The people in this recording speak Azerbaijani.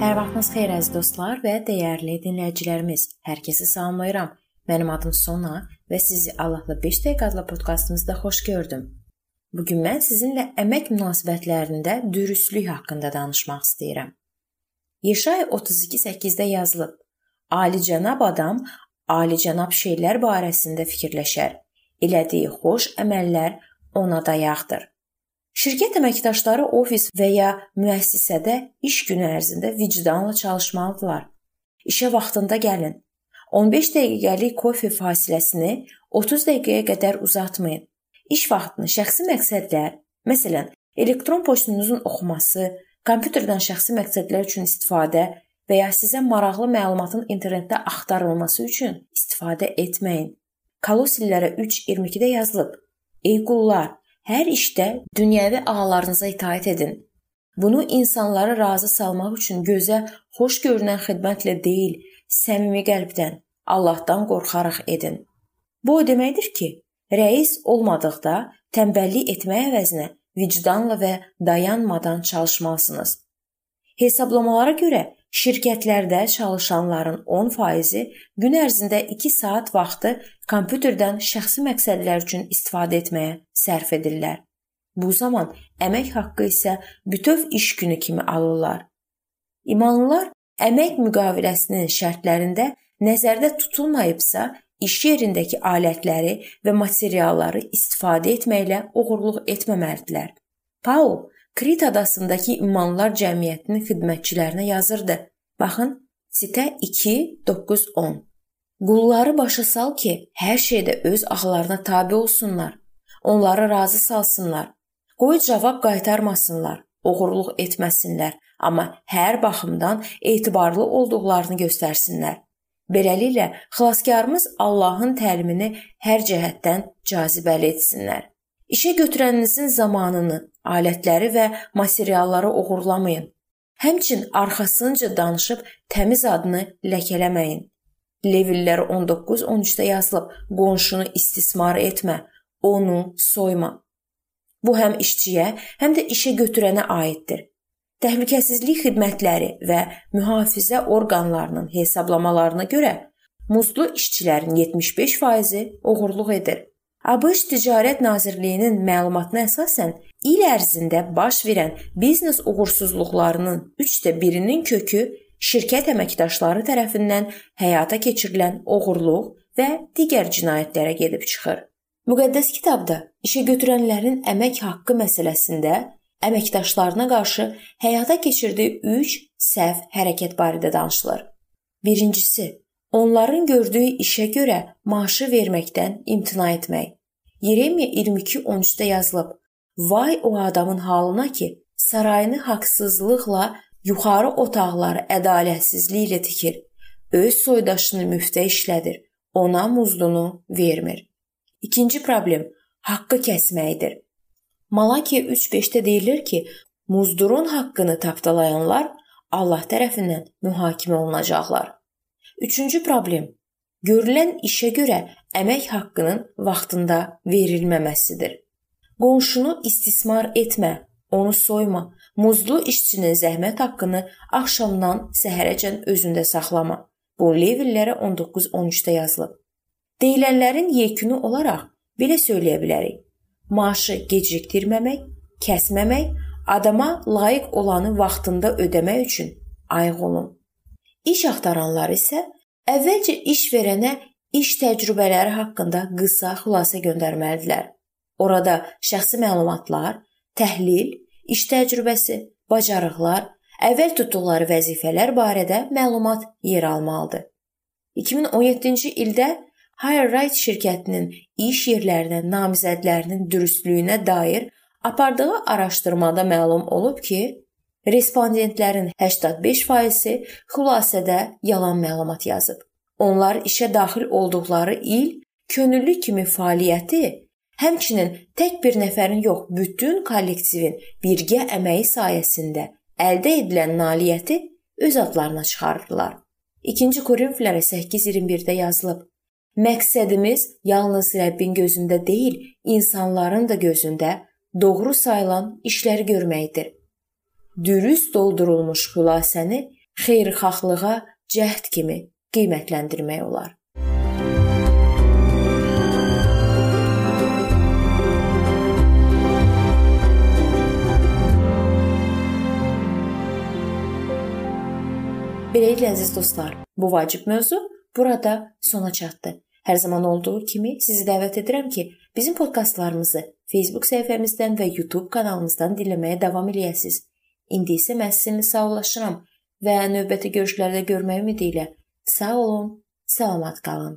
Sabahınız xeyir əziz dostlar və dəyərli dinləyicilərimiz. Hər kəsi salamlayıram. Mənim adım Sona və sizi Allahla 5 dəqiqə adlı podkastımızda xoş gördüm. Bu gün mən sizinlə əmək münasibətlərində dürüstlük haqqında danışmaq istəyirəm. Yeşay 32:8-də yazılıb: "Alicənab adam alicənab şeylər barəsində fikirləşər. Elədiyi xoş əməllər ona dayaqdır." Şirkət əməkdaşları ofis və ya müəssisədə iş günü ərzində vicdanla çalışmalıdırlar. İşə vaxtında gəlin. 15 dəqiqəlik kofe fasiləsini 30 dəqiqəyə qədər uzatmayın. İş vaxtını şəxsi məqsədlər, məsələn, elektron poçtunuzun oxunması, kompüterdən şəxsi məqsədlər üçün istifadə və ya sizə maraqlı məlumatın internetdə axtarılması üçün istifadə etməyin. Kolossillərə 3:22-də yazılıb: Ey qullar, Hər işdə dünyəvi ağalarınıza itaat edin. Bunu insanları razı salmaq üçün gözə xoş görünən xidmətlə deyil, səmimi qəlbdən, Allahdan qorxaraq edin. Bu o deməkdir ki, rəis olmadıqda tənbəllik etmək əvəzinə vicdanla və dayanmadan çalışmalısınız. Hesablamalara görə Şirkətlərdə çalışanların 10%-i gün ərzində 2 saat vaxtı kompüterdən şəxsi məqsədlər üçün istifadə etməyə sərf edirlər. Bu zaman əmək haqqı isə bütöv iş günü kimi alırlar. İmanlılar əmək müqaviləsinin şərtlərində nəzərdə tutulmayıbsa, iş yerindəki alətləri və materialları istifadə etməklə oğurluq etməməlidirlər. Paul Krit adasındakı İmanlılar Cəmiyyətinin xidmətçilərinə yazırdı. Baxın, sitə 2:9-10. Qulları başa sal ki, hər şeydə öz ağlarına tabe olsunlar. Onları razı salsınlar. Qoy cavab qaytarmasınlar, oğurluq etməsinlər, amma hər baxımdan etibarlı olduqlarını göstərsinlər. Beləliklə, xilaskarımız Allahın təlimini hər cəhətdən cazibəli etsinlər. İşə götürəninizin zamanını, alətləri və materialları oğurlamayın. Həmçin arxasınca danışıb təmiz adını ləkələməyin. Levillər 19-13-də yazılıb: Qonşunu istismar etmə, onu soyma. Bu həm işçiyə, həm də işə götürənə aiddir. Təhlükəsizlik xidmətləri və mühafizə orqanlarının hesablamalarına görə muzlu işçilərin 75%-i oğurluq edir. ABŞ Ticarət Nazirliyinin məlumatına əsasən il ərzində baş verən biznes uğursuzluqlarının 3də 1-nin kökü şirkət əməkdaşları tərəfindən həyata keçirilən oğurluq və digər cinayətlərə gedib çıxır. Müqəddəs kitabda işə götürənlərin əmək haqqı məsələsində əməkdaşlarına qarşı həyata keçirdiyi 3 səhv hərəkət barədə danışılır. Birincisi, onların gördüyü işə görə maaşı verməkdən imtina etmək. Yeremiya 22:13-də yazılıb: Vay o adamın halına ki, sarayını haqsızlıqla yuxarı otaqları ədalətsizliklə tikir. Öz soydaşını müftə işlədir. Ona muzdunu vermir. İkinci problem haqqı kəsməkdir. Malakiya 3:5-də deyilir ki, muzdurun haqqını tapdalayanlar Allah tərəfindən mühakimə olunacaqlar. Üçüncü problem görülən işə görə əmək haqqının vaxtında verilməməsidir. Qonşunu istismar etmə, onu soyma. Muzlu işçinin zəhmət haqqını axşamdan səhərəcən özündə saxlama. Bu Levillərə 19-13-də yazılıb. Deyilənlərin yekunu olaraq belə söyləyə bilərik. Maaşı gecikdirməmək, kəsməmək, adama layiq olanı vaxtında ödəmək üçün ayıq olun. İş axtaranlar isə əvvəlcə iş verənə iş təcrübələri haqqında qısa xülasə göndərməlidirlər. Orada şəxsi məlumatlar, təhlil, iş təcrübəsi, bacarıqlar, əvvəl tutduqları vəzifələr barədə məlumat yer almalıdır. 2017-ci ildə HireRight şirkətinin iş yerlərinə namizədlərinin dürüstlüyünə dair apardığı araşdırmada məlum olub ki, Respondentlərin 85%-i xülasədə yalan məlumat yazıb. Onlar işə daxil olduqları il könüllü kimi fəaliyyəti, həmçinin tək bir nəfərin yox, bütün kollektivin birgə əməyi sayəsində əldə edilən nailiyyəti öz adlarına çıxarırlar. 2-ci Korinfillərə 8:21-də yazılıb: Məqsədimiz yalnız Rəbbin gözündə deyil, insanların da gözündə doğru sayılan işləri görməkdir dürüst doldurulmuş xülasəni xeyirxahlığa cəhd kimi qiymətləndirmək olar. Beləliklə əziz dostlar, bu vacib mövzu burada sona çatdı. Hər zaman olduğu kimi sizi dəvət edirəm ki, bizim podkastlarımızı Facebook səhifəmizdən və YouTube kanalımızdan dinləməyə davam eləyəsiniz. İndi isə mən sizinlə sağollaşıram və növbəti görüşlərdə görmək ümidi ilə sağ olun, salamat qalın.